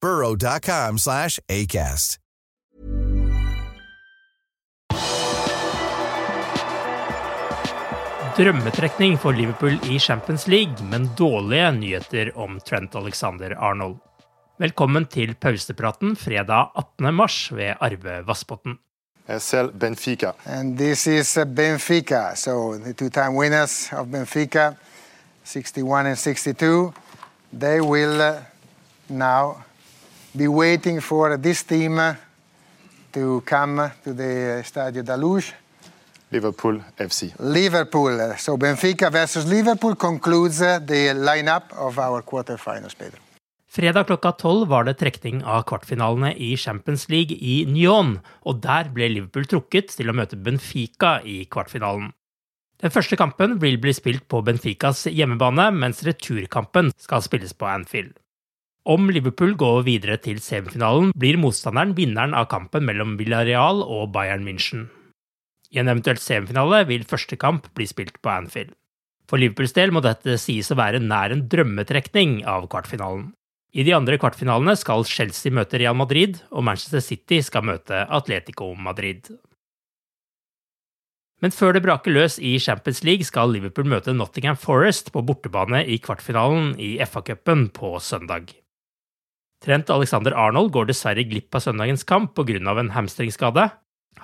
burrow.com slash ACAST. Drømmetrekning for Liverpool i Champions League, men dårlige nyheter om Trent Alexander Arnold. Velkommen til pausepraten fredag 18. mars ved Arve Vassbotn. SL Benfica. And this is Benfica, so the two-time winners of Benfica, 61 and 62. They will uh, now be waiting for this team to come to the Stadio da Liverpool FC. Liverpool. So Benfica versus Liverpool concludes the lineup of our quarterfinals, Pedro. Fredag klokka tolv var det trekning av kvartfinalene i Champions League i Nyon, og der ble Liverpool trukket til å møte Benfica i kvartfinalen. Den første kampen vil bli spilt på Benficas hjemmebane, mens returkampen skal spilles på Anfield. Om Liverpool går videre til semifinalen, blir motstanderen vinneren av kampen mellom Villarreal og Bayern München. I en eventuell semifinale vil første kamp bli spilt på Anfield. For Liverpools del må dette sies å være nær en drømmetrekning av kvartfinalen. I de andre kvartfinalene skal Chelsea møte Real Madrid, og Manchester City skal møte Atletico Madrid. Men før det braker løs i Champions League, skal Liverpool møte Nottingham Forest på bortebane i kvartfinalen i FA-cupen på søndag. Trent Alexander Arnold går dessverre glipp av søndagens kamp pga. en hamstringskade.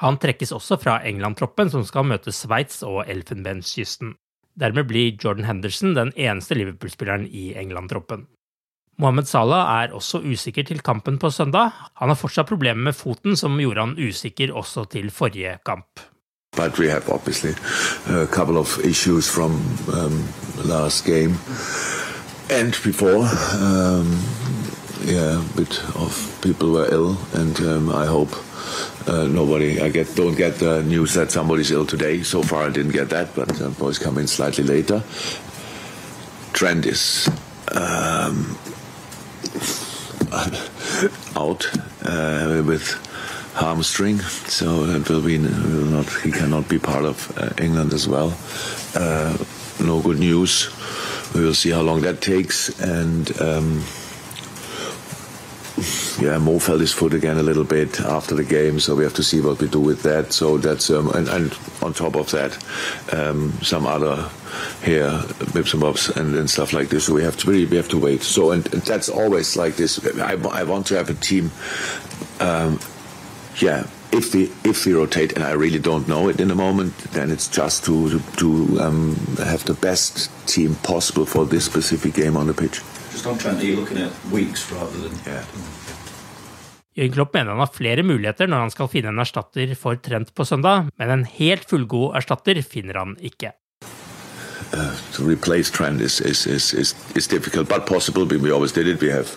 Han trekkes også fra England-troppen som skal møte Sveits og Elfenbenskysten. Dermed blir Jordan Henderson den eneste Liverpool-spilleren i England-troppen. Mohammed Salah er også usikker til kampen på søndag. Han har fortsatt problemer med foten, som gjorde han usikker også til forrige kamp. But we have obviously a couple of issues from um, last game and before. Um, yeah, a bit of people were ill, and um, I hope uh, nobody. I get don't get the news that somebody's ill today. So far, I didn't get that, but uh, boys come in slightly later. Trent is um, out uh, with hamstring, so it will be will not. He cannot be part of uh, England as well. Uh, no good news. We will see how long that takes, and um, yeah, Mo felt his foot again a little bit after the game, so we have to see what we do with that. So that's um, and, and on top of that, um, some other here bips and bobs and, and stuff like this. So we have to really we have to wait. So and, and that's always like this. I, I want to have a team. Um, yeah, if we if we rotate, and I really don't know it in the moment, then it's just to to, um, have the best team possible for this specific game on the pitch. Just on Trent, are looking at weeks rather than Yeah. Jørgen Klopp mener han har flere muligheter når han skal finne en erstatter for Trent på søndag, men en helt fullgod erstatter finner han ikke. to replace Trent is is, is, is is difficult, but possible. We, we always did it. We have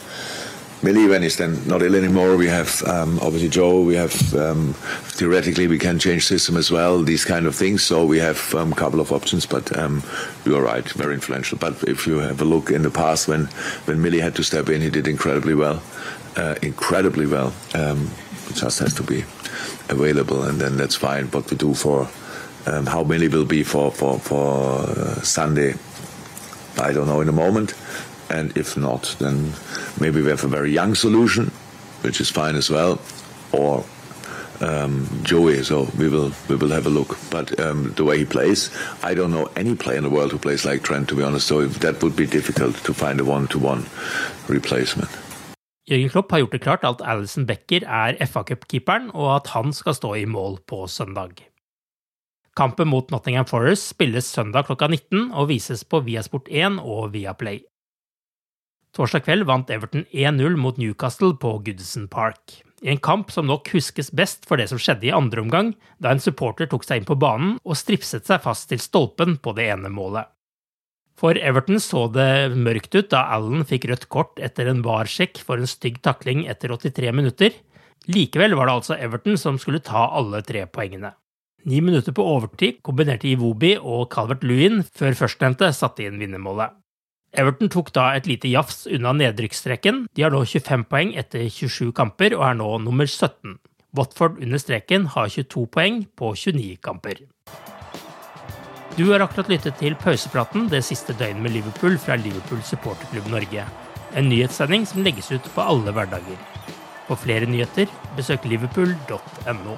Millie when he's then not ill anymore. We have um, obviously Joe. We have um, theoretically we can change system as well. These kind of things. So we have a um, couple of options. But um, you are right, very influential. But if you have a look in the past when when Millie had to step in, he did incredibly well, uh, incredibly well. Um, just has to be available, and then that's fine. What we do for um, how many will be for for for uh, Sunday, I don't know in a moment. And if not, then maybe we have a very young solution, which is fine as well, or um, Joey. So we will we will have a look. But um, the way he plays, I don't know any player in the world who plays like Trent, to be honest. So that would be difficult to find a one-to-one replacement. Jørgen Klopp har gjort det klart at Alison Becker er FA Cup-keeperen, og at han skal stå i mål på søndag. Kampen mot Nottingham Forest spilles søndag klokka 19 og vises på Viasport1 og Viaplay. Torsdag kveld vant Everton 1-0 mot Newcastle på Goodison Park i en kamp som nok huskes best for det som skjedde i andre omgang, da en supporter tok seg inn på banen og stripset seg fast til stolpen på det ene målet. For Everton så det mørkt ut da Allen fikk rødt kort etter en VAR-sjekk for en stygg takling etter 83 minutter. Likevel var det altså Everton som skulle ta alle tre poengene. Ni minutter på overtid kombinerte Iwobi og Calvert Lewin før førstnevnte satte inn vinnermålet. Everton tok da et lite jafs unna nedrykksstreken. De har nå 25 poeng etter 27 kamper og er nå nummer 17. Watford under streken har 22 poeng på 29 kamper. Du har akkurat lyttet til pausepraten det siste døgnet med Liverpool fra Liverpool supporterklubb Norge. En nyhetssending som legges ut på alle hverdager. For flere nyheter, besøk liverpool.no.